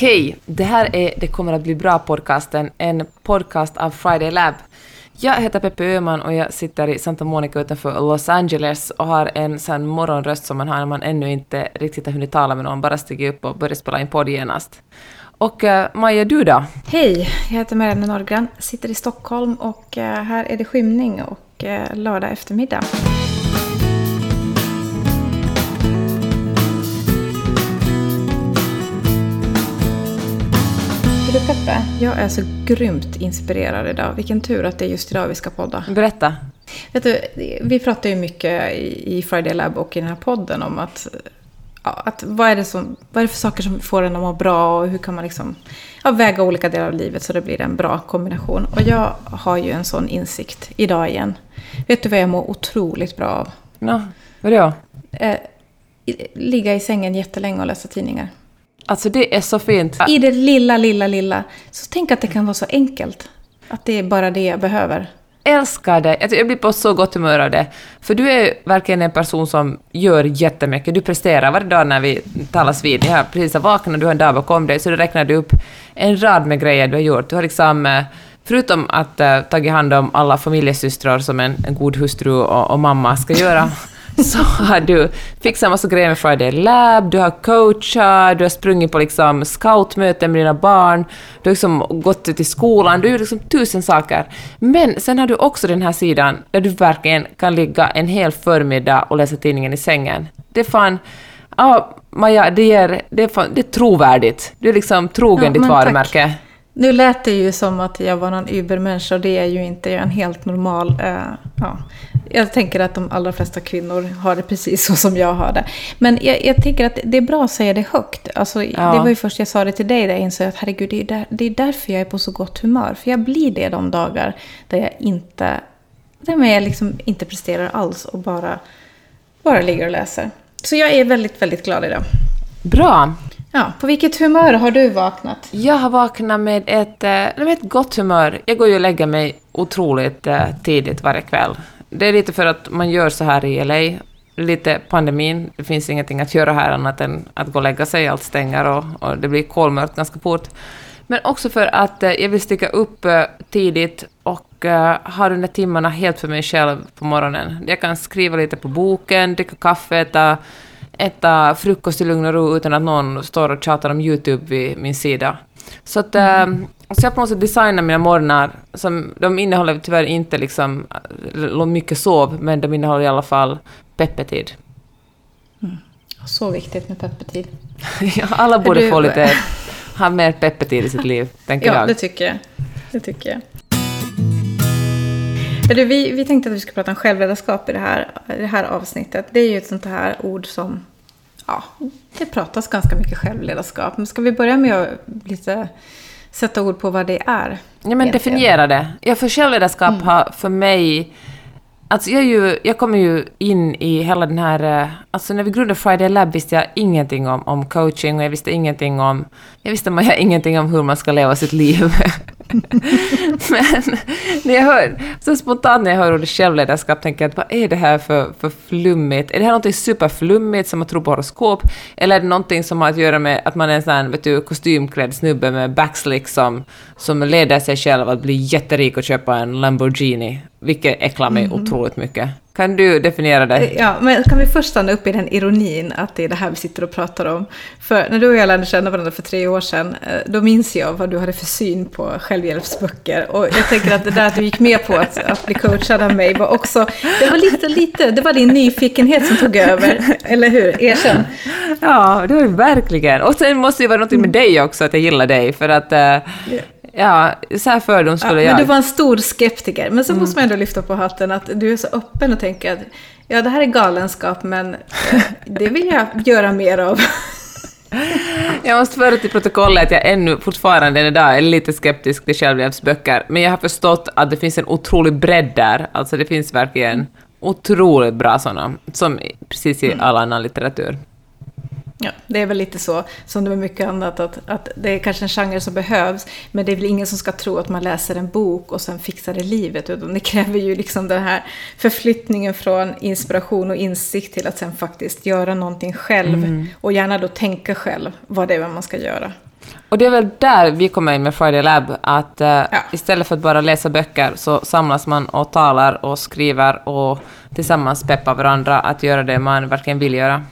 Hej! Det här är Det kommer att bli bra-podcasten, en podcast av Friday Lab. Jag heter Peppe Öhman och jag sitter i Santa Monica utanför Los Angeles och har en sån morgonröst som man har när man ännu inte riktigt har hunnit tala med någon, bara stiger upp och börjar spela in podd genast. Och uh, Maja, du då? Hej, jag heter Marianne Norgran, sitter i Stockholm och uh, här är det skymning och uh, lördag eftermiddag. Peppe, jag är så grymt inspirerad idag. Vilken tur att det är just idag vi ska podda. Berätta. Vet du, vi pratar ju mycket i Friday Lab och i den här podden om att, ja, att vad, är det som, vad är det för saker som får en att må bra och hur kan man liksom ja, väga olika delar av livet så det blir en bra kombination. Och jag har ju en sån insikt idag igen. Vet du vad jag mår otroligt bra av? No, vadå? Eh, ligga i sängen jättelänge och läsa tidningar. Alltså det är så fint. I det lilla, lilla, lilla. Så tänk att det kan vara så enkelt. Att det är bara det jag behöver. Älskar det. Jag blir på så gott humör av det. För du är verkligen en person som gör jättemycket. Du presterar varje dag när vi talas vid. Jag har precis vaknat, du har en dag bakom dig, så du räknar du upp en rad med grejer du har gjort. Du har liksom, eh, förutom att uh, tagit hand om alla familjesystrar som en, en god hustru och, och mamma ska göra, så har du fixat massa grejer med Friday Lab, du har coachat, du har sprungit på liksom scoutmöten med dina barn, du har liksom gått till skolan, du gör liksom tusen saker. Men sen har du också den här sidan där du verkligen kan ligga en hel förmiddag och läsa tidningen i sängen. Det är fan... Ja, Maja, det är, det är, fan, det är trovärdigt. Du är liksom trogen ja, ditt varumärke. Tack. Nu lät det ju som att jag var någon übermänniska och det är ju inte. Jag är en helt normal... Uh, ja. Jag tänker att de allra flesta kvinnor har det precis så som jag har det. Men jag, jag tänker att det är bra att säga det högt. Alltså, ja. Det var ju först jag sa det till dig där jag insåg att herregud, det är, där, det är därför jag är på så gott humör. För jag blir det de dagar där jag inte, där jag liksom inte presterar alls och bara, bara ligger och läser. Så jag är väldigt, väldigt glad idag. Bra. Ja, på vilket humör har du vaknat? Jag har vaknat med ett, eh, med ett gott humör. Jag går ju och lägger mig otroligt eh, tidigt varje kväll. Det är lite för att man gör så här i LA. Lite pandemin, det finns ingenting att göra här annat än att gå och lägga sig, allt stänger och, och det blir kolmörkt ganska fort. Men också för att eh, jag vill sticka upp tidigt och ha de där timmarna helt för mig själv på morgonen. Jag kan skriva lite på boken, dricka kaffe, äta äta frukost i lugn och ro utan att någon står och tjatar om YouTube vid min sida. Så att, mm. så jag på något sätt designar mina morgnar, som, de innehåller tyvärr inte liksom mycket sov, men de innehåller i alla fall peppetid. Mm. Så viktigt med peppetid. ja, alla borde du... få lite, ha mer peppetid i sitt liv, tänker ja, jag. Ja, det tycker jag. Det tycker jag. Du, vi, vi tänkte att vi skulle prata om självledarskap i det här, det här avsnittet. Det är ju ett sånt här ord som, ja, det pratas ganska mycket självledarskap. Men ska vi börja med att lite sätta ord på vad det är? Ja, men definiera det. Ja, för självledarskap mm. har för mig Alltså jag, ju, jag kommer ju in i hela den här... Eh, alltså när vi grundade Friday Lab visste jag ingenting om, om coaching och jag visste ingenting om... Jag visste man, ingenting om hur man ska leva sitt liv. Men när jag hör, så spontant när jag hör ordet självledarskap tänker jag att vad är det här för, för flummigt? Är det här någonting superflummigt som att tro på horoskop? Eller är det någonting som har att göra med att man är en sån vet du, kostymklädd snubbe med backslick som, som leder sig själv att bli jätterik och köpa en Lamborghini? Vilket äcklar mig mm. otroligt mycket. Kan du definiera det? Ja, men kan vi först stanna upp i den ironin att det är det här vi sitter och pratar om. För när du och jag lärde känna varandra för tre år sedan, eh, då minns jag vad du hade för syn på självhjälpsböcker. Och jag tänker att det där att du gick med på att, att bli coachad av mig var också, det var lite, lite, det var din nyfikenhet som tog över, eller hur? Erkänn. Ja, det var det verkligen. Och sen måste det vara något med mm. dig också, att jag gillar dig, för att uh, Ja, så här fördomsfull ja, jag. Men du var en stor skeptiker. Men så mm. måste man ändå lyfta på hatten att du är så öppen och tänker att ja, det här är galenskap, men eh, det vill jag göra mer av. Jag måste föra till protokollet att jag ännu fortfarande idag är lite skeptisk till självhjälpsböcker, men jag har förstått att det finns en otrolig bredd där. Alltså det finns verkligen otroligt bra sådana, som precis i mm. all annan litteratur. Ja, det är väl lite så som det är mycket annat, att, att det är kanske en genre som behövs, men det är väl ingen som ska tro att man läser en bok och sen fixar det livet, utan det kräver ju liksom den här förflyttningen från inspiration och insikt till att sen faktiskt göra någonting själv, mm. och gärna då tänka själv vad det är man ska göra. Och det är väl där vi kommer in med Friday Lab, att uh, ja. istället för att bara läsa böcker så samlas man och talar och skriver och tillsammans peppar varandra att göra det man verkligen vill göra.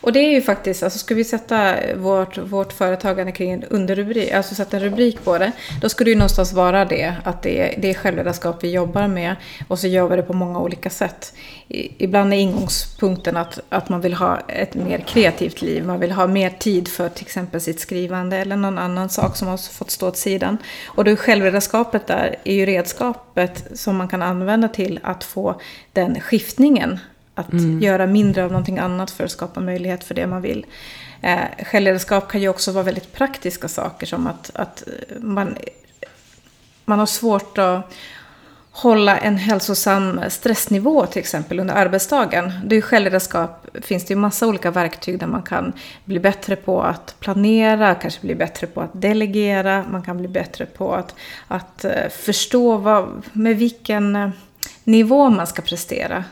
Och det är ju faktiskt, alltså ska vi sätta vårt, vårt företagande kring en underrubrik, alltså sätta en rubrik på det, då skulle det ju någonstans vara det, att det är, det är självledarskap vi jobbar med och så gör vi det på många olika sätt. I, ibland är ingångspunkten att, att man vill ha ett mer kreativt liv, man vill ha mer tid för till exempel sitt skrivande eller någon annan sak som har fått stå åt sidan. Och då är självledarskapet där, är ju redskapet som man kan använda till att få den skiftningen att mm. göra mindre av någonting annat för att skapa möjlighet för det man vill. Eh, självledarskap kan ju också vara väldigt praktiska saker som att, att man, man har svårt att hålla en hälsosam stressnivå till exempel under arbetsdagen. Det är självledarskap finns det ju massa olika verktyg där man kan bli bättre på att planera, kanske bli bättre på att delegera, man kan bli bättre på att, att eh, förstå vad, med vilken eh, nivå man ska prestera.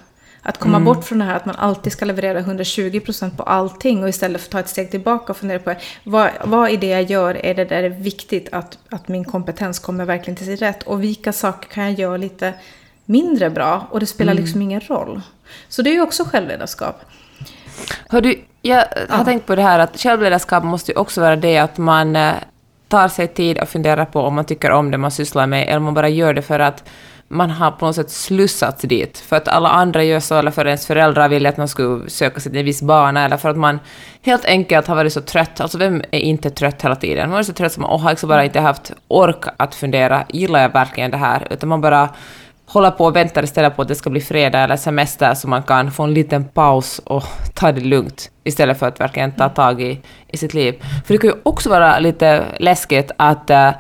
Att komma mm. bort från det här att man alltid ska leverera 120% på allting och istället för att ta ett steg tillbaka och fundera på vad, vad i det jag gör är det där är viktigt att, att min kompetens kommer verkligen till sin rätt och vilka saker kan jag göra lite mindre bra och det spelar mm. liksom ingen roll. Så det är ju också självledarskap. Hör du, jag har ja. tänkt på det här att självledarskap måste ju också vara det att man eh, tar sig tid att fundera på om man tycker om det man sysslar med eller om man bara gör det för att man har på något sätt slussats dit, för att alla andra gör så, eller för att ens föräldrar vill att man skulle söka sig till en viss bana, eller för att man helt enkelt har varit så trött. Alltså vem är inte trött hela tiden? Man är så trött som man har liksom bara inte haft ork att fundera, gillar jag verkligen det här? Utan man bara håller på och väntar istället på att det ska bli fredag eller semester så man kan få en liten paus och ta det lugnt istället för att verkligen ta tag i, i sitt liv. För det kan ju också vara lite läskigt att uh,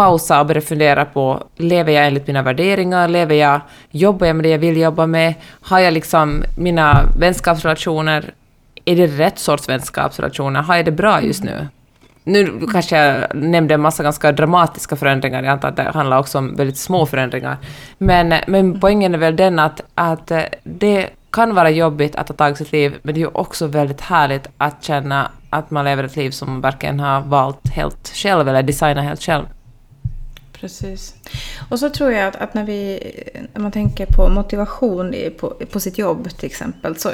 pausa och börja fundera på, lever jag enligt mina värderingar? Lever jag, jobbar jag med det jag vill jobba med? Har jag liksom mina vänskapsrelationer, är det rätt sorts vänskapsrelationer? Har jag det bra just nu? Nu kanske jag nämnde en massa ganska dramatiska förändringar, jag antar att det handlar också om väldigt små förändringar. Men, men poängen är väl den att, att det kan vara jobbigt att ta tag i sitt liv, men det är ju också väldigt härligt att känna att man lever ett liv som man verkligen har valt helt själv, eller designat helt själv. Precis. Och så tror jag att, att, när, vi, när man tänker på motivation i, på, på sitt jobb till exempel. Så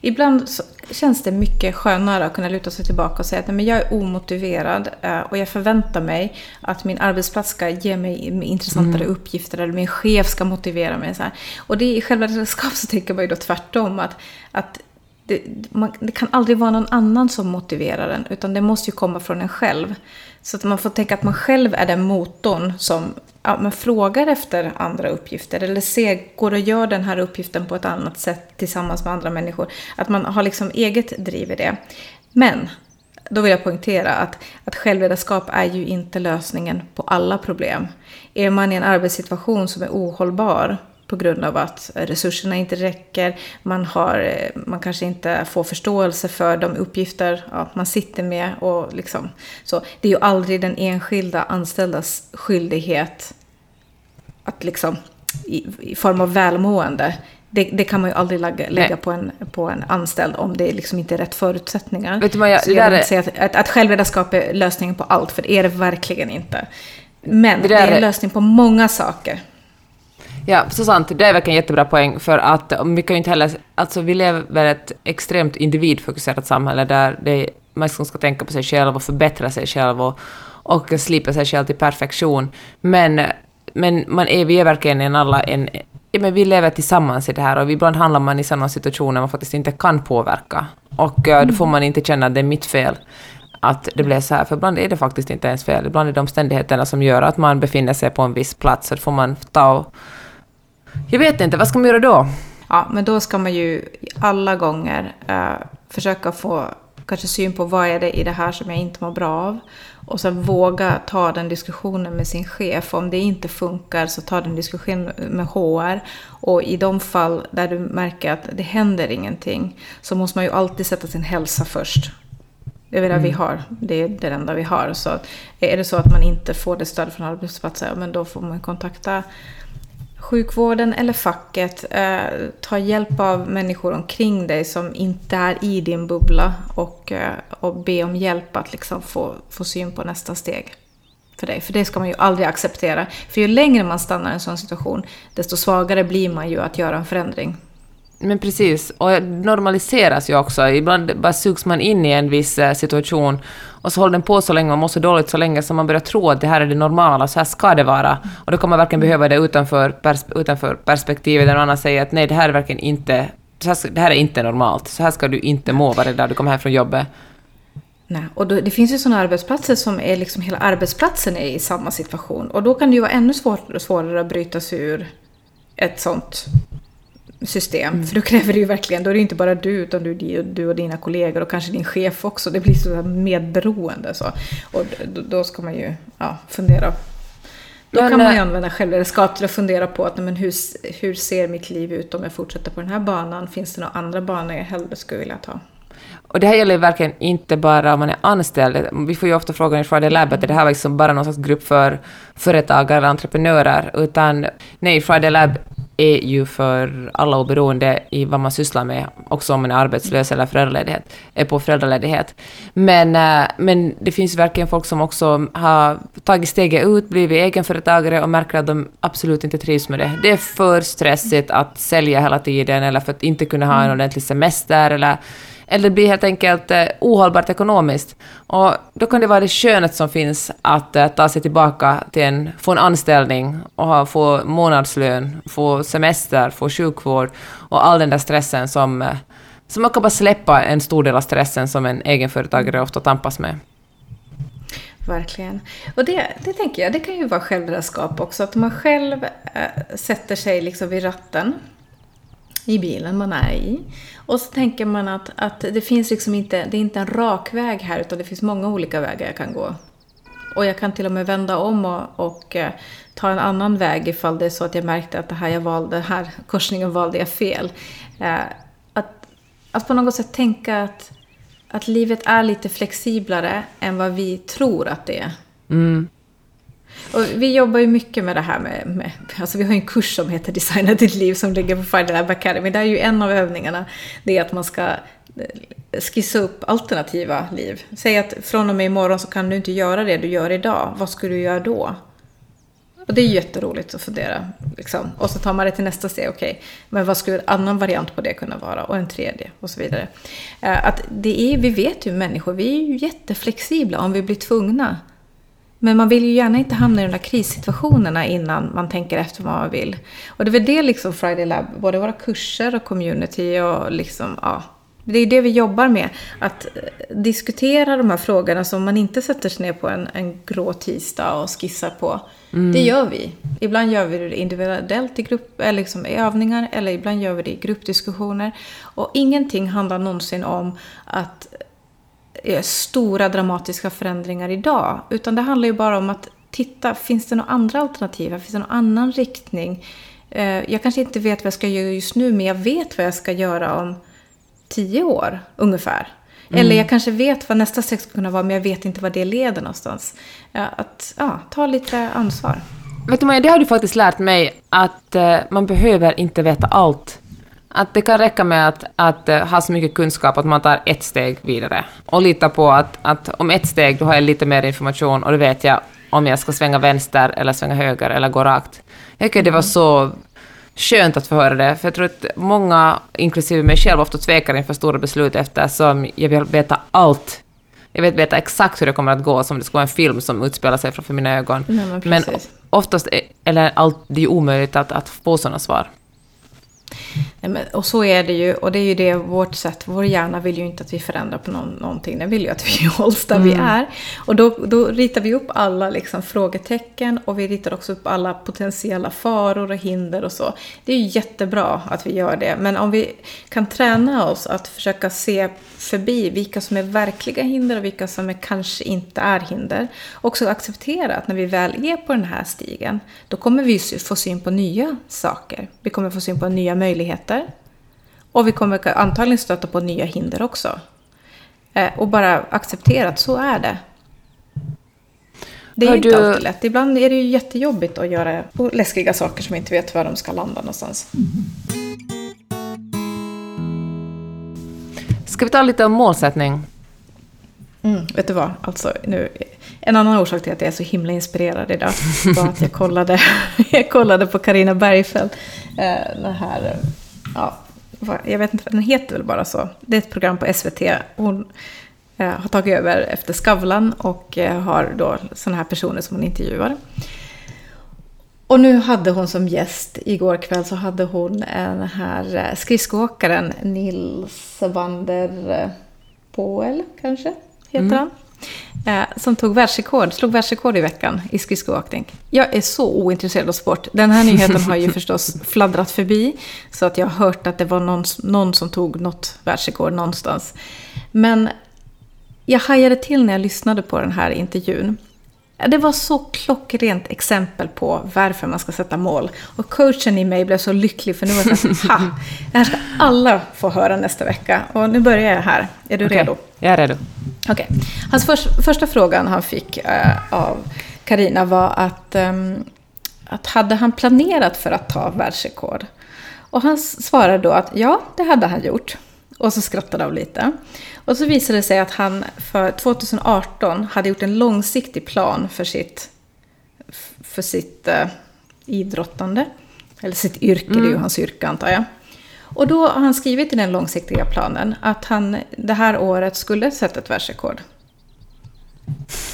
ibland så känns det mycket skönare att kunna luta sig tillbaka och säga att nej, men jag är omotiverad eh, och jag förväntar mig att min arbetsplats ska ge mig intressantare mm. uppgifter eller min chef ska motivera mig. Så här. Och det, i själva ledarskap så tänker man ju då tvärtom. Att, att det, man, det, kan aldrig vara någon annan som motiverar en, utan det måste ju komma från en själv. Så att man får tänka att man själv är den motorn som ja, man frågar efter andra uppgifter. Eller ser, går och gör den här uppgiften på ett annat sätt tillsammans med andra människor. Att man har liksom eget driv i det. Men, då vill jag poängtera att, att självledarskap är ju inte lösningen på alla problem. Är man i en arbetssituation som är ohållbar på grund av att resurserna inte räcker. Man, har, man kanske inte får förståelse för de uppgifter ja, man sitter med. Och liksom, så det är ju aldrig den enskilda anställdas skyldighet att liksom, i, i form av välmående det, det, kan man ju aldrig lägga, lägga på, en, på en anställd om det liksom inte är rätt förutsättningar. Vet du vad jag, så jag vill inte säga att, att, att självledarskap är lösningen på allt, för det är det verkligen inte. Men det, det är en lösning på många saker. Ja, så sant. Det är verkligen en jättebra poäng, för att vi kan ju inte heller... Alltså vi lever i ett extremt individfokuserat samhälle där det, man ska tänka på sig själv och förbättra sig själv och, och slipa sig själv till perfektion. Men, men man är, vi är verkligen en alla en... Men vi lever tillsammans i det här och ibland handlar man i sådana situationer man faktiskt inte kan påverka. Och eh, då får man inte känna att det är mitt fel att det blev så här, för ibland är det faktiskt inte ens fel. Ibland är det omständigheterna som gör att man befinner sig på en viss plats, så då får man ta och jag vet inte, vad ska man göra då? Ja, men då ska man ju alla gånger eh, försöka få kanske syn på vad är det i det här som jag inte mår bra av. Och sen våga ta den diskussionen med sin chef. Om det inte funkar så ta den diskussionen med HR. Och i de fall där du märker att det händer ingenting så måste man ju alltid sätta sin hälsa först. Det är det mm. vi har. Det är det enda vi har. Så är det så att man inte får det stöd från arbetsplatsen, men då får man kontakta sjukvården eller facket, eh, ta hjälp av människor omkring dig som inte är i din bubbla och, eh, och be om hjälp att liksom få, få syn på nästa steg för dig. För det ska man ju aldrig acceptera. För ju längre man stannar i en sån situation, desto svagare blir man ju att göra en förändring. Men precis, och det normaliseras ju också. Ibland bara sugs man in i en viss eh, situation och så håller den på så länge, man mår så dåligt så länge som man börjar tro att det här är det normala, så här ska det vara. Och då kan man verkligen behöva det utanför, pers utanför perspektivet där någon annan säger att nej, det här är verkligen inte, det här är inte normalt. Så här ska du inte må varje dag du kommer hem från jobbet. Nej, och då, det finns ju sådana arbetsplatser som är liksom hela arbetsplatsen är i samma situation. Och då kan det ju vara ännu svår, svårare att bryta sig ur ett sånt system. Mm. För då kräver det ju verkligen, då är det inte bara du utan du, du och dina kollegor och kanske din chef också. Det blir så medberoende. Så. Och då, då ska man ju ja, fundera. Då men, kan man ju använda självledarskap till att fundera på att men hur, hur ser mitt liv ut om jag fortsätter på den här banan? Finns det några andra banor jag hellre skulle vilja ta? Och det här gäller verkligen inte bara om man är anställd. Vi får ju ofta frågan i Friday Lab att det här var liksom bara någon slags grupp för företagare eller entreprenörer, utan nej, Friday Lab är ju för alla oberoende i vad man sysslar med, också om man är arbetslös eller föräldraledighet, är på föräldraledighet. Men, äh, men det finns verkligen folk som också har tagit steget ut, blivit egenföretagare och märker att de absolut inte trivs med det. Det är för stressigt att sälja hela tiden eller för att inte kunna ha en mm. ordentlig semester eller eller det blir helt enkelt eh, ohållbart ekonomiskt. Och då kan det vara det könet som finns att eh, ta sig tillbaka till en, få en anställning och ha, få månadslön, få semester, få sjukvård och all den där stressen som, eh, som man kan bara släppa en stor del av stressen som en egenföretagare ofta tampas med. Verkligen. Och det, det tänker jag, det kan ju vara självledarskap också. Att man själv äh, sätter sig liksom vid ratten i bilen man är i. Och så tänker man att, att det finns liksom inte, det är inte en rak väg här utan det finns många olika vägar jag kan gå. Och jag kan till och med vända om och, och eh, ta en annan väg ifall det är så att jag märkte att det här jag valde, här korsningen valde jag fel. Eh, att, att på något sätt tänka att, att livet är lite flexiblare än vad vi tror att det är. Mm. Och vi jobbar ju mycket med det här med, med, alltså vi har ju en kurs som heter Designa ditt liv som ligger på Friday Lab Academy. Där är ju en av övningarna, det är att man ska eh, skissa upp alternativa liv. Säg att från och med imorgon så kan du inte göra det du gör idag. Vad skulle du göra då? Och det är jätteroligt att fundera. Liksom. Och så tar man det till nästa steg. Okej, okay, men vad skulle en annan variant på det kunna vara? Och en tredje och så vidare. Eh, att det är, vi vet ju människor, vi är ju jätteflexibla om vi blir tvungna. Men man vill ju gärna inte hamna i de där krissituationerna innan man tänker efter vad man vill. Och det är väl det liksom Friday Lab, både våra kurser och community och liksom, ja. Det är det vi jobbar med. Att eh, diskutera de här frågorna som man inte sätter sig ner på en, en grå tisdag och skissar på. Mm. Det gör vi. Ibland gör vi det individuellt i, grupp, eller liksom i övningar eller ibland gör vi det i gruppdiskussioner. Och ingenting handlar någonsin om att stora dramatiska förändringar idag. Utan det handlar ju bara om att titta, finns det några andra alternativ? Finns det någon annan riktning? Eh, jag kanske inte vet vad jag ska göra just nu, men jag vet vad jag ska göra om tio år ungefär. Mm. Eller jag kanske vet vad nästa steg ska kunna vara, men jag vet inte vad det leder någonstans. Att ja, ta lite ansvar. Vet du Maja, det har du faktiskt lärt mig att uh, man behöver inte veta allt. Att det kan räcka med att, att uh, ha så mycket kunskap att man tar ett steg vidare. Och lita på att, att om ett steg då har jag lite mer information och då vet jag om jag ska svänga vänster eller svänga höger eller gå rakt. Jag tycker det var så skönt att få höra det, för jag tror att många, inklusive mig själv, ofta tvekar inför stora beslut eftersom jag vill veta allt. Jag vet veta exakt hur det kommer att gå, som det ska vara en film som utspelar sig framför mina ögon. Nej, men, men oftast, eller allt, det är omöjligt att, att få sådana svar. Och så är det ju. Och det är ju det vårt sätt. Vår hjärna vill ju inte att vi förändrar på någon, någonting. Den vill ju att vi hålls där mm. vi är. Och då, då ritar vi upp alla liksom, frågetecken. Och vi ritar också upp alla potentiella faror och hinder och så. Det är ju jättebra att vi gör det. Men om vi kan träna oss att försöka se förbi vilka som är verkliga hinder och vilka som är, kanske inte är hinder. Också acceptera att när vi väl är på den här stigen, då kommer vi få syn på nya saker. Vi kommer få syn på nya möjligheter. Och vi kommer antagligen stöta på nya hinder också. Eh, och bara acceptera att så är det. Det är Har inte du- alltid lätt. Ibland är det ju jättejobbigt att göra läskiga saker som inte vet var de ska landa någonstans. Ska vi ta lite om målsättning? Mm, vet du vad? Alltså, nu, en annan orsak till att jag är så himla inspirerad idag var att jag kollade, jag kollade på Karina Bergfeldt. Eh, den här, ja, jag vet inte, vad den heter väl bara så. Det är ett program på SVT. Hon eh, har tagit över efter Skavlan och eh, har då sådana här personer som hon intervjuar. Och nu hade hon som gäst, igår kväll så hade hon den här skridskoåkaren Nils van der Poel, kanske, heter han. Eh, som tog världsrekord, slog världsrekord i veckan i skridskoåkning. Jag är så ointresserad av sport. Den här nyheten har ju förstås fladdrat förbi. Så att jag har hört att det var någon, någon som tog något världsrekord någonstans. Men jag hajade till när jag lyssnade på den här intervjun. Det var så klockrent exempel på varför man ska sätta mål. Och coachen i mig blev så lycklig för nu var det så här, ha! Det här ska alla få höra nästa vecka. Och nu börjar jag här. Är du Okej, redo? Jag är redo. Okej. Hans förs- första frågan han fick eh, av Karina var att, ehm, att hade han planerat för att ta världsrekord? Och han svarade då att ja, det hade han gjort. Och så skrattade de lite. Och så visade det sig att han för 2018 hade gjort en långsiktig plan för sitt, för sitt eh, idrottande. Eller sitt yrke, det är ju hans yrke antar jag. Och då har han skrivit i den långsiktiga planen att han det här året skulle sätta ett världsrekord.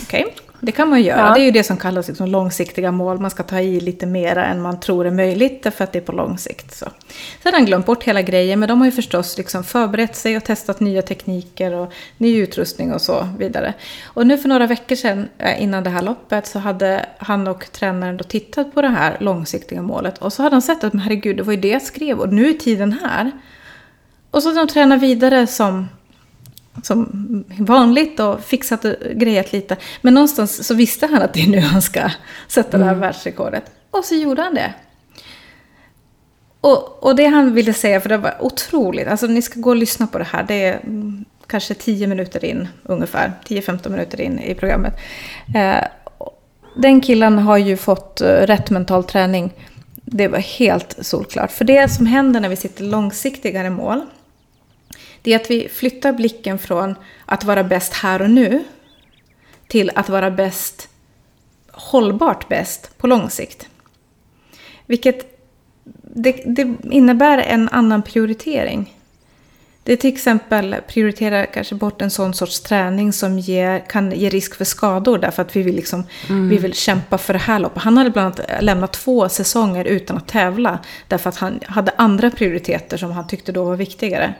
Okej, det kan man göra. Ja. Det är ju det som kallas liksom långsiktiga mål. Man ska ta i lite mera än man tror är möjligt därför att det är på lång sikt. Så. Sen har han glömt bort hela grejen, men de har ju förstås liksom förberett sig och testat nya tekniker och ny utrustning och så vidare. Och nu för några veckor sedan, eh, innan det här loppet, så hade han och tränaren då tittat på det här långsiktiga målet. Och så hade han sett att, men herregud, det var ju det jag skrev och nu är tiden här. Och så de tränat vidare som som vanligt och fixat och grejat lite. Men någonstans så visste han att det är nu han ska sätta det här världsrekordet. Och så gjorde han det. Och, och det han ville säga, för det var otroligt, alltså ni ska gå och lyssna på det här, det är mm, kanske 10 minuter in ungefär, 10-15 minuter in i programmet. Eh, den killen har ju fått eh, rätt mental träning. Det var helt solklart. För det som händer när vi sitter långsiktigare mål, det är att vi flyttar blicken från att vara bäst här och nu till att vara bäst, hållbart bäst på lång sikt. Vilket det, det innebär en annan prioritering. Det är till exempel prioritera kanske bort en sån sorts träning som ger, kan ge risk för skador därför att vi vill, liksom, vi vill kämpa för det här loppet. Han hade bland annat lämnat två säsonger utan att tävla därför att han hade andra prioriteter som han tyckte då var viktigare.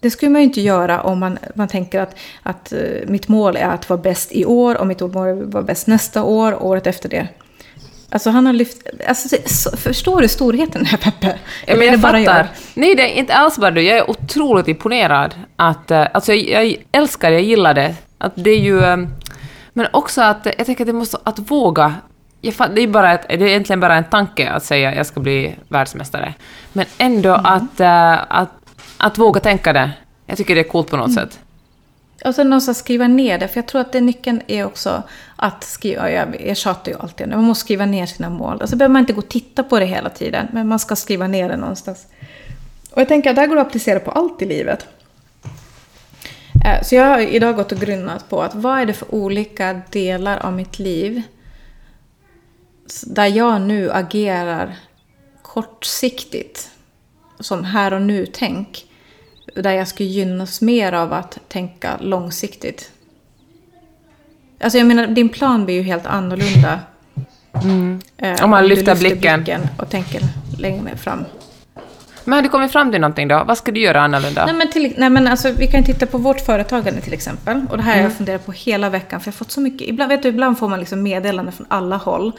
Det skulle man ju inte göra om man, man tänker att, att eh, mitt mål är att vara bäst i år och mitt mål är att vara bäst nästa år året efter det. Alltså han har lyft... Alltså, det- så, förstår du storheten här Peppe? Ja, men jag det bara fattar. Nej, det är inte alls bara du. Jag är otroligt imponerad. Att, eh, alltså, jag, jag älskar, jag gillar det. Att det är ju... eh, Men också att jag tänker att det måste... Att våga. Jag fatt, det, är bara ett, det är egentligen bara en tanke att säga jag ska bli världsmästare. Men ändå att, eh, att, att våga tänka det. Jag tycker det är coolt på något sätt. Och sen någonstans skriva ner det, för jag tror att det nyckeln är också att skriva, jag, jag tjatar ju alltid man måste skriva ner sina mål. Alltså behöver man inte gå och titta på det hela tiden, men man ska skriva ner det någonstans. Och jag tänker att det här går att applicera på allt i livet. Eh, Så jag har idag gått och grunnat på att vad är det för olika delar av mitt liv där jag nu agerar kortsiktigt, som här och nu-tänk, där jag skulle gynnas mer av att tänka långsiktigt. Alltså jag menar, din plan blir ju helt annorlunda. Eh, Om man du lyfter blicken. och tänker längre fram. Men har du kommit fram till någonting då? Vad ska du göra annorlunda? Nej men, till, nej men alltså, vi kan titta på vårt företagande till exempel. Och det här har Mm. jag funderat på hela veckan. För jag har fått så mycket, ibland, vet du, ibland får man liksom meddelanden från alla håll.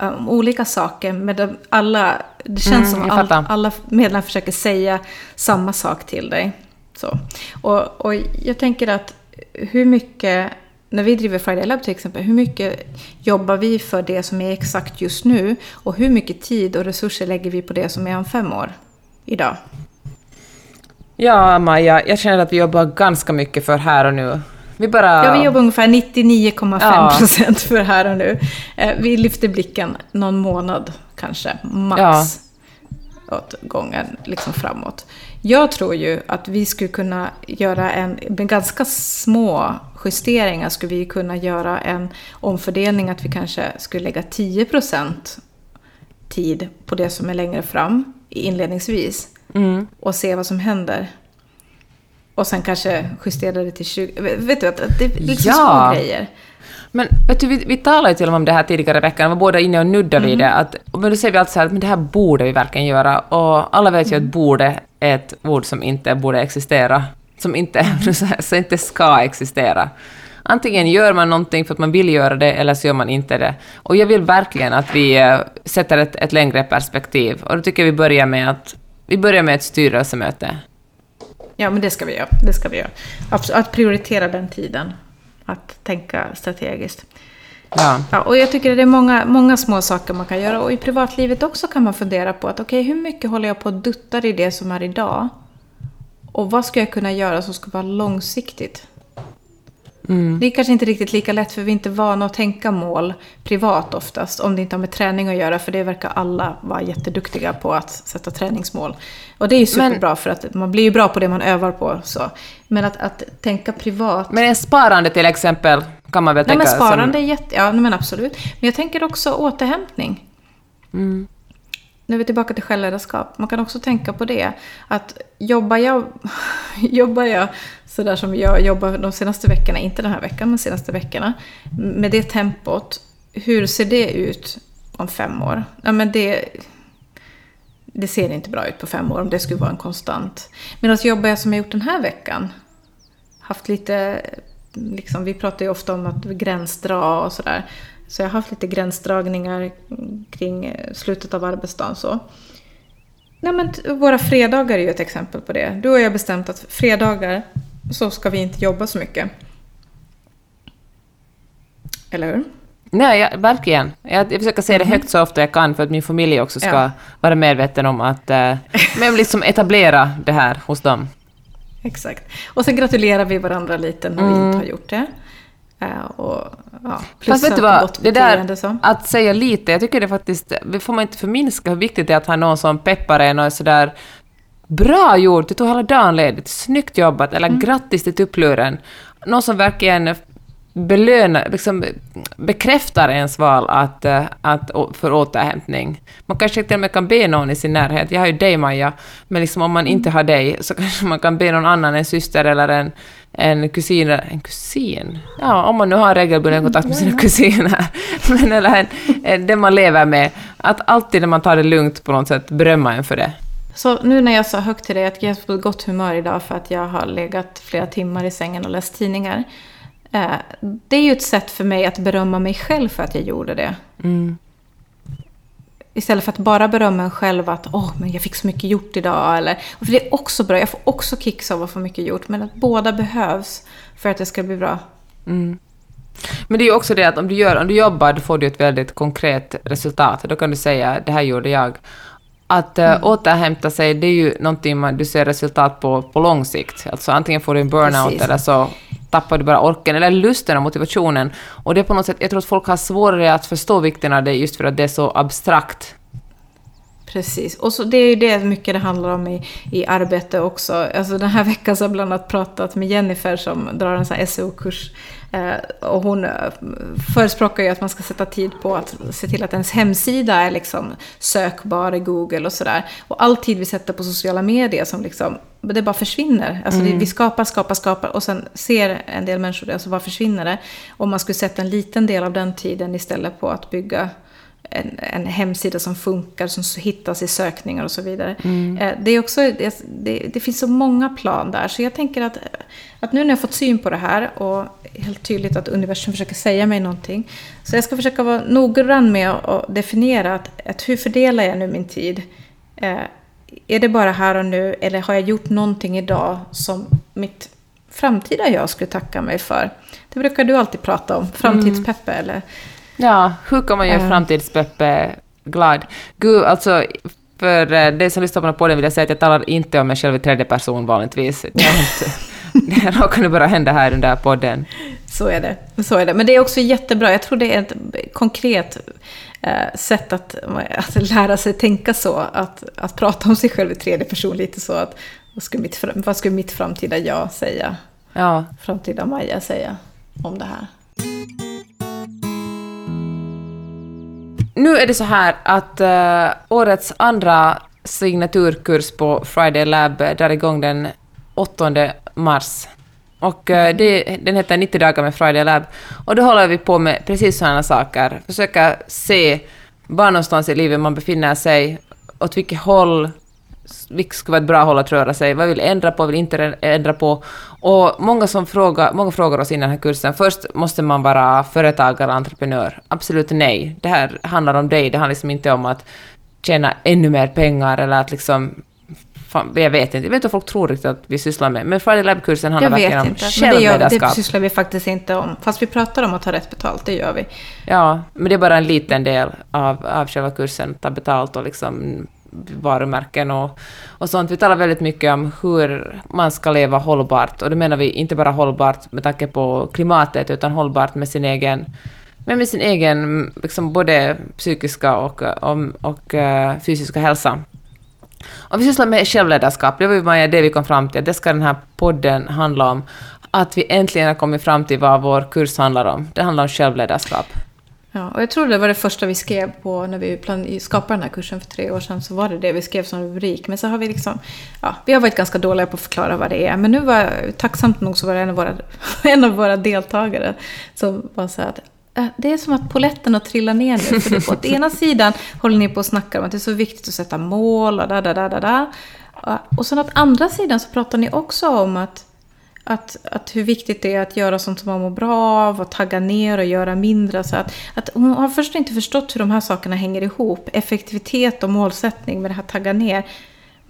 Om olika saker. Men de, alla, det känns Mm, som all, alla medlemmar försöker säga samma sak till dig. Så. Och, och jag tänker att hur mycket, när vi driver Friday Lab till exempel, hur mycket jobbar vi för det som är exakt just nu? Och hur mycket tid och resurser lägger vi på det som är om fem år? Idag. Ja, Maja, jag känner att vi jobbar ganska mycket för här och nu. Vi bara... Ja, vi jobbar ungefär 99,5 procent för här och nu. Eh, vi lyfter blicken någon månad kanske, max. Ja. Åt gången liksom framåt. Jag tror ju att vi skulle kunna göra en, med ganska små justeringar skulle vi kunna göra en omfördelning att vi kanske skulle lägga 10 procent tid på det som är längre fram inledningsvis. Mm. Och se vad som händer. Och sen kanske justera det till 20... Vet du, att det är liksom ja. små grejer. Men vet du, vi, vi talade ju till och med om det här tidigare i veckan, vi var båda inne och nuddade vid mm. det. Att, men då säger vi alltid så här att men det här borde vi verkligen göra. Och alla vet ju mm. att borde är ett ord som inte borde existera. Som inte, så inte ska existera. Antingen gör man någonting för att man vill göra det, eller så gör man inte det. Och jag vill verkligen att vi eh, sätter ett, ett längre perspektiv. Och då tycker jag vi börjar med att vi börjar med ett styrelsemöte. Ja, men det ska vi göra. Det ska vi göra. Att, prioritera den tiden. Att tänka strategiskt. Ja. ja. och jag tycker att det är många, många små saker man kan göra. Och i privatlivet också kan man fundera på att okej, okay, hur mycket håller jag på att dutta i det som är idag? Och vad ska jag kunna göra som ska vara långsiktigt? Mm. Det är kanske inte riktigt lika lätt för vi är inte vana att tänka mål privat oftast. Om det inte har med träning att göra. För det verkar alla vara jätteduktiga på att sätta träningsmål. Och det är ju superbra men, för att man blir ju bra på det man övar på. Så. Men att, att tänka privat. Men en sparande till exempel kan man väl Nej, tänka? Men sparande som... är jätte... Ja, men absolut. Men jag tänker också återhämtning. Mm. Nu är vi tillbaka till självledarskap. Man kan också tänka på det. Att jobbar jag, jobbar jag sådär som jag jobbar de senaste veckorna, inte den här veckan, men de senaste veckorna, med det tempot, hur ser det ut om fem år? Ja, men det, det ser inte bra ut på fem år om det skulle vara en konstant. Medan jobbar jag som jag gjort den här veckan, haft lite, liksom, vi pratar ju ofta om att gränsdra och sådär. Så jag har haft lite gränsdragningar kring slutet av arbetsdagen. Så. Nej, men våra fredagar är ju ett exempel på det. Du och jag har bestämt att fredagar så ska vi inte jobba så mycket. Eller hur? Nej, jag, verkligen. Jag, jag försöker säga det mhm. högt så ofta jag kan för att min familj också ska ja. vara medveten om att... Eh, men liksom etablera det här hos dem. Exakt. Och sen gratulerar vi varandra lite när mm. vi inte har gjort det. Uh, och, ja, Fast vet du vad, det där så. att säga lite, jag tycker det faktiskt, får man inte förminska hur viktigt det är att ha någon som peppar en och är sådär Bra gjort, du tog hela dagen ledigt, snyggt jobbat, eller mm. grattis till tuppluren. Någon som verkligen belönar, liksom bekräftar ens val att, eh, att, för återhämtning. Man kanske till och med kan be någon i sin närhet. Jag har ju dig Maja, men liksom om man inte mm. har dig så kanske man kan be någon annan, en syster eller en, en kusin. En kusin? Ja, om man nu har regelbunden kontakt med sina kusiner. Men eller en, den man lever med. Att alltid när man tar det lugnt på något sätt berömma en för det. Så nu när jag sa högt till dig att jag är på gott humör idag för att jag har legat flera timmar i sängen och läst tidningar. Eh, det är ju ett sätt för mig att berömma mig själv för att jag gjorde det. Mm. Istället för att bara berömma en själv att åh, men jag fick så mycket gjort idag. Eller, för det är också bra, jag får också kicks av att få mycket gjort. Men att båda behövs för att det ska bli bra. Mm. Men det är ju också det att om du, gör, om du jobbar, då får du ett väldigt konkret resultat. Då kan du säga det här gjorde jag. Att äh, mm. återhämta sig, det är ju någonting man, du ser resultat på på lång sikt. Alltså antingen får du en burnout Precis. eller så tappar du bara orken eller lusten och motivationen. Och det är på något sätt, jag tror att folk har svårare att förstå vikten av det just för att det är så abstrakt. Precis, och så det är ju det mycket det handlar om i, i arbete också. Alltså den här veckan så har jag bland annat pratat med Jennifer som drar en sån här SEO-kurs. Eh, och hon eh, förespråkar ju att man ska sätta tid på att se till att ens hemsida är liksom sökbar i Google och sådär. Och all tid vi sätter på sociala medier som liksom, det bara försvinner. Alltså mm. det, vi skapar, skapar, skapar och sen ser en del människor det och så bara försvinner det. Om man skulle sätta en liten del av den tiden istället på att bygga en, en, hemsida som funkar, som hittas i sökningar och så vidare. Mm. Eh, det, är också, det, det, finns så många plan där, så jag tänker att, att nu när jag fått syn på det här och helt tydligt att universum försöker säga mig någonting. Så jag ska försöka vara noggrann med att definiera att, att hur fördelar jag nu min tid? Eh, är det bara här och nu eller har jag gjort någonting idag som mitt framtida jag skulle tacka mig för? Det brukar du alltid prata om, framtidspeppe mm. eller Ja, hur kan man göra uh. framtidspeppe glad? Gud, alltså för eh, det som lyssnar på den podden vill jag säga att jag talar inte om mig själv i tredje person vanligtvis. Det råkar nu bara hända här där podden. Så är det. Så är det. Men det är också jättebra. Jag tror det är ett konkret eh, sätt att, att lära sig tänka så. Att, att prata om sig själv i tredje person lite så att vad skulle mitt, vad skulle mitt framtida jag säga? Ja. Framtida Maja säga om det här? Nu är det så här att uh, årets andra signaturkurs på Friday Lab drar igång den 8 mars. Och eh, det, den heter 90 dagar med Friday Lab. Och då håller vi på med precis sådana saker. Försöka se var någonstans i livet man befinner sig, åt vilket håll vilket skulle vara ett bra håll att röra sig, vad vill ändra på, vad vill inte ändra på. Och många, som frågar, många frågar oss innan den här kursen, först måste man vara företagare, entreprenör. Absolut nej. Det här handlar om dig, det handlar liksom inte om att tjäna ännu mer pengar eller att liksom Fan, jag vet inte. Jag vet inte vad folk tror riktigt att vi sysslar med. Men Friday Lab-kursen handlar verkligen om självledarskap. Det, det sysslar vi faktiskt inte om. Fast vi pratar om att ta rätt betalt, det gör vi. Ja, men det är bara en liten del av, av själva kursen, ta betalt och liksom varumärken och, och sånt. Vi talar väldigt mycket om hur man ska leva hållbart, och då menar vi inte bara hållbart med tanke på klimatet, utan hållbart med sin egen men med sin egen liksom både psykiska och, och, och uh, fysiska hälsa. Om vi sysslar med självledarskap, det var ju det vi kom fram till, det ska den här podden handla om. Att vi äntligen har kommit fram till vad vår kurs handlar om. Det handlar om självledarskap. Ja, och jag tror det var det första vi skrev på när vi skapade den här kursen för tre år sedan. Så var det det vi skrev som rubrik. Men så har vi liksom, ja, vi har varit ganska dåliga på att förklara vad det är. Men nu var tacksamt nog så var det en av våra, en av våra deltagare som var så här att Eh, det är som att poletten har trillat ner nu. För på ena sidan håller ni på och snackar om att det är så viktigt att sätta mål och da, da, da, da, da. Eh, och sen åt andra sidan så pratar ni också om att att, att hur viktigt det är att göra sånt som man mår bra av och tagga ner och göra mindre. Så att, att hon har först inte förstått hur de här sakerna hänger ihop. Effektivitet och målsättning med det här tagga ner.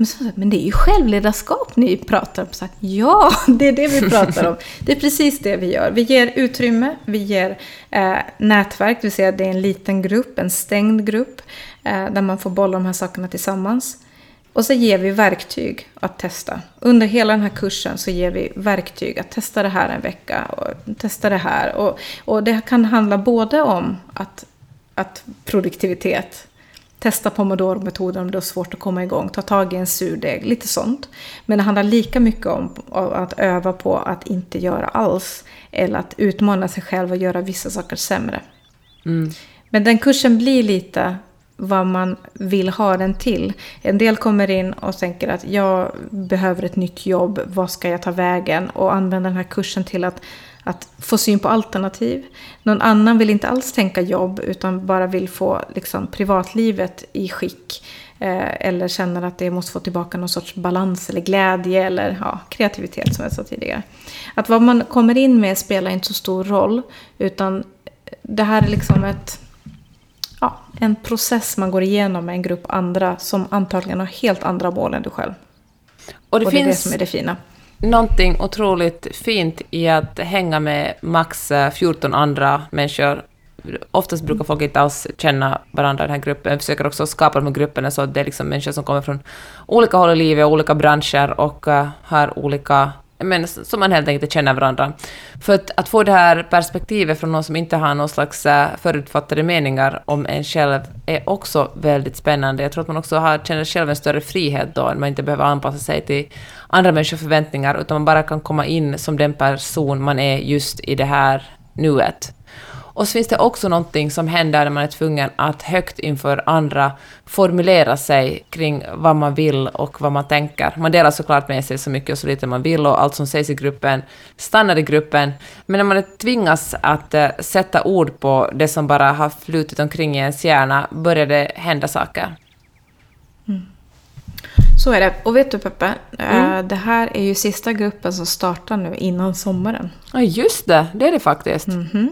Men, så, men det är ju självledarskap ni pratar om. Så här, ja, det är det vi pratar om. Det är precis det vi gör. Vi ger utrymme, vi ger eh, nätverk, det vill säga det är en liten grupp, en stängd grupp. Eh, där man får bolla de här sakerna tillsammans. Och så ger vi verktyg att testa. Under hela den här kursen så ger vi verktyg att testa det här en vecka och testa det här. Och, och det kan handla både om att, att produktivitet, testa pomodoro-metoden om det är svårt att komma igång, ta tag i en surdeg, lite sånt. Men det handlar lika mycket om att öva på att inte göra alls. Eller att utmana sig själv och göra vissa saker sämre. Mm. Men den kursen blir lite vad man vill ha den till. En del kommer in och tänker att jag behöver ett nytt jobb, vad ska jag ta vägen? Och använder den här kursen till att, att få syn på alternativ. Någon annan vill inte alls tänka jobb utan bara vill få liksom, privatlivet i skick. Eh, eller känner att det måste få tillbaka någon sorts balans eller glädje eller ja, kreativitet som jag sa tidigare. Att vad man kommer in med spelar inte så stor roll. Utan det här är liksom ett ja, en process man går igenom med en grupp andra som antagligen har helt andra mål än du själv. Och det, och det är det som är det fina. Någonting otroligt fint i att hänga med max eh, 14 andra människor. Oftast brukar folk inte alls känna varandra i den här gruppen. Vi försöker också skapa de här grupperna så att det är liksom människor som kommer från olika håll i livet, olika branscher och eh, har olika men som man helt enkelt inte känner varandra. För att, att, få det här perspektivet från någon som inte har någon slags eh, förutfattade meningar om en själv är också väldigt spännande. Jag tror att man också har, känner själv en större frihet då, man inte behöver anpassa sig till andra människors förväntningar, utan man bara kan komma in som den person man är just i det här nuet. Och så finns det också någonting som händer när man är tvungen att högt inför andra formulera sig kring vad man vill och vad man tänker. Man delar såklart med sig så mycket och så lite man vill och allt som sägs i gruppen stannar i gruppen. Men när man tvingas att uh, sätta ord på det som bara har flutit omkring i ens hjärna börjar det hända saker. Mm. Så är det. Och vet du Peppe, eh, mm. det här är ju sista gruppen som startar nu innan sommaren. Ja, just det. Det är det faktiskt. Mm -hmm.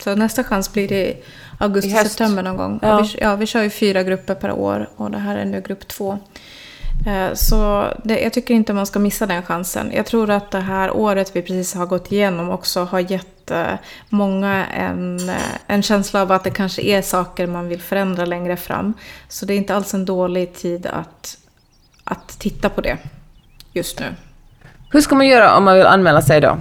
Så nästa chans blir det i augusti-september någon gång. Ja. Vi, ja, vi kör ju fyra grupper per år och det här är nu grupp två. Eh, så det, jag tycker inte man ska missa den chansen. Jag tror att det här året vi precis har gått igenom också har gett eh, många en, eh, en känsla av att det kanske är saker man vill förändra längre fram. Så det är inte alls en dålig tid att, att titta på det just nu. Hur ska man göra om man vill anmäla sig då?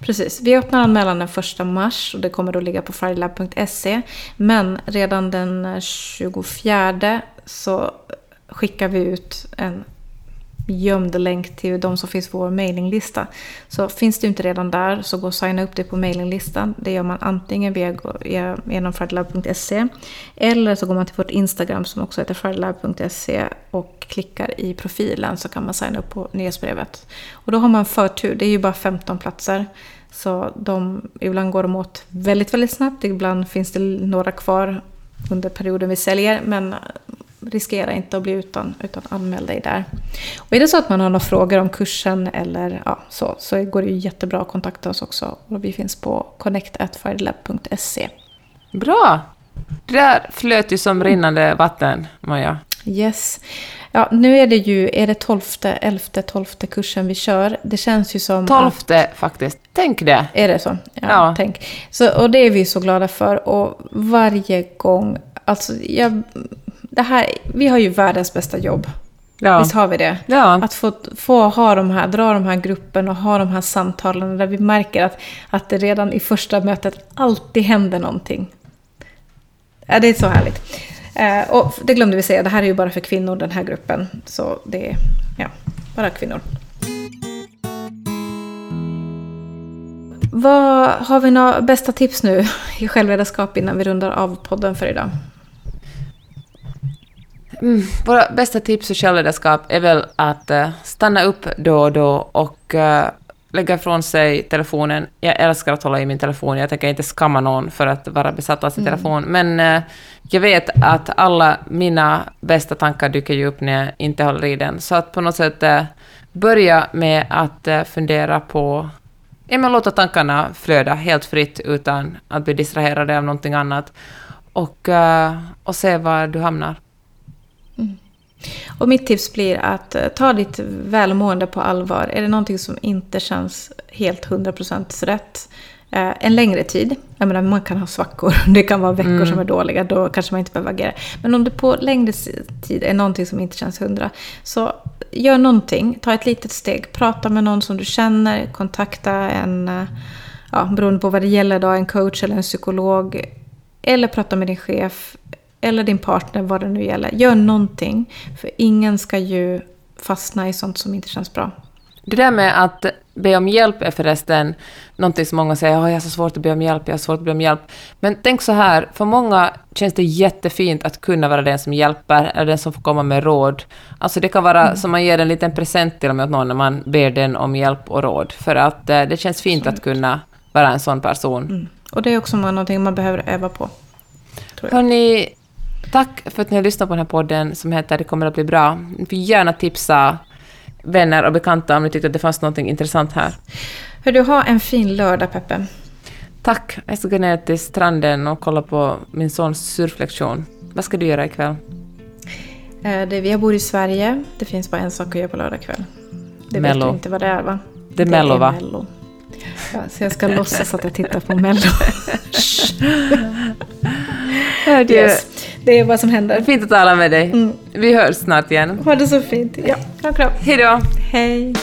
Precis. Vi öppnar anmälan den 1 mars och det kommer då ligga på frilab.se. Men redan den 24 så skickar vi ut en gömd länk till de som finns på vår mailinglista. Så finns du inte redan där så gå och signa upp dig på mailinglistan. Det gör man antingen via, genom fridlab.se eller så går man till vårt Instagram som också heter fridlab.se och klickar i profilen så kan man signa upp på nyhetsbrevet. Och då har man förtur, det är ju bara 15 platser. Så de, ibland går de åt väldigt, väldigt snabbt. Ibland finns det några kvar under perioden vi säljer. Men riskera inte att bli utan, utan anmäl dig där. Och är det så att man har några frågor om kursen eller ja, så, så går det ju jättebra att kontakta oss också. Och vi finns på connect.fidelab.se. Bra! Det där flöt ju som rinnande vatten, Maja. Yes. Ja, nu är det ju, är det 12, 11, 12 kursen vi kör. Det känns ju som 12 att, faktiskt. Tänk det. Är det så? Ja, ja. Tänk. Så, och det är vi så glada för. Och varje gång, alltså jag det här, vi har ju världens bästa jobb. Ja. Visst har vi det? Ja. Att få, få ha de här, dra de här grupperna och ha de här samtalen där vi märker att, att det redan i första mötet alltid händer någonting. Ja, det är så härligt. Eh, och det glömde vi säga, det här är ju bara för kvinnor, den här gruppen. Så det är ja, bara kvinnor. Vad Har vi några bästa tips nu i självledarskap innan vi rundar av podden för idag? Mm, våra bästa tips för självledarskap är väl att uh, stanna upp då och då och uh, lägga ifrån sig telefonen. Jag älskar att hålla i min telefon. Jag tänker inte skamma någon för att vara besatt av sin mm. telefon. Men uh, jag vet att alla mina bästa tankar dyker ju upp när jag inte håller i den. Så att på något sätt börja med att fundera på Ja, men låta tankarna flöda helt fritt utan att bli distraherade av någonting annat. Och, och se var du hamnar. Och mitt tips blir att eh, ta ditt välmående på allvar. Är det någonting som inte känns helt 100% rätt eh, en längre tid. Jag menar, man kan ha svackor. Det kan vara veckor mm. som är dåliga. Då kanske man inte behöver agera. Men om det på längre tid är någonting som inte känns hundra. Så gör någonting. Ta ett litet steg. Prata med någon som du känner. Kontakta en, eh, ja, beroende på vad det gäller då, en coach eller en psykolog. Eller prata med din chef eller din partner, vad det nu gäller. Gör någonting. För ingen ska ju fastna i sånt som inte känns bra. Det där med att be om hjälp är förresten någonting som många säger, oh, jag har så svårt att be om hjälp, jag har svårt att be om hjälp. Men tänk så här, för många känns det jättefint att kunna vara den som hjälper, eller den som får komma med råd. Alltså det kan vara mm. som man ger en liten present till och med åt någon när man ber den om hjälp och råd. För att eh, det känns fint så. att kunna vara en sån person. Mm. Och det är också någonting man behöver öva på. Hörni, Tack för att ni har lyssnat på den här podden som heter Det kommer att bli bra. Ni får gärna tipsa vänner och bekanta om ni tyckte att det fanns något intressant här. Hör du, ha en fin lördag Peppe. Tack. Jag ska gå ner till stranden och kolla på min sons surflektion. Vad ska du göra ikväll? Eh, det, jag bor i Sverige. Det finns bara en sak att göra på lördag kväll. Det Mello. vet du inte vad det är va? Det är det Mello va? Mello. Ja, så jag ska låtsas att jag tittar på Mello. yes. Det är vad som händer. Fint att tala med dig. Mm. Vi hörs snart igen. Ha det så fint. Ja, kram kram. Hej då. Hej.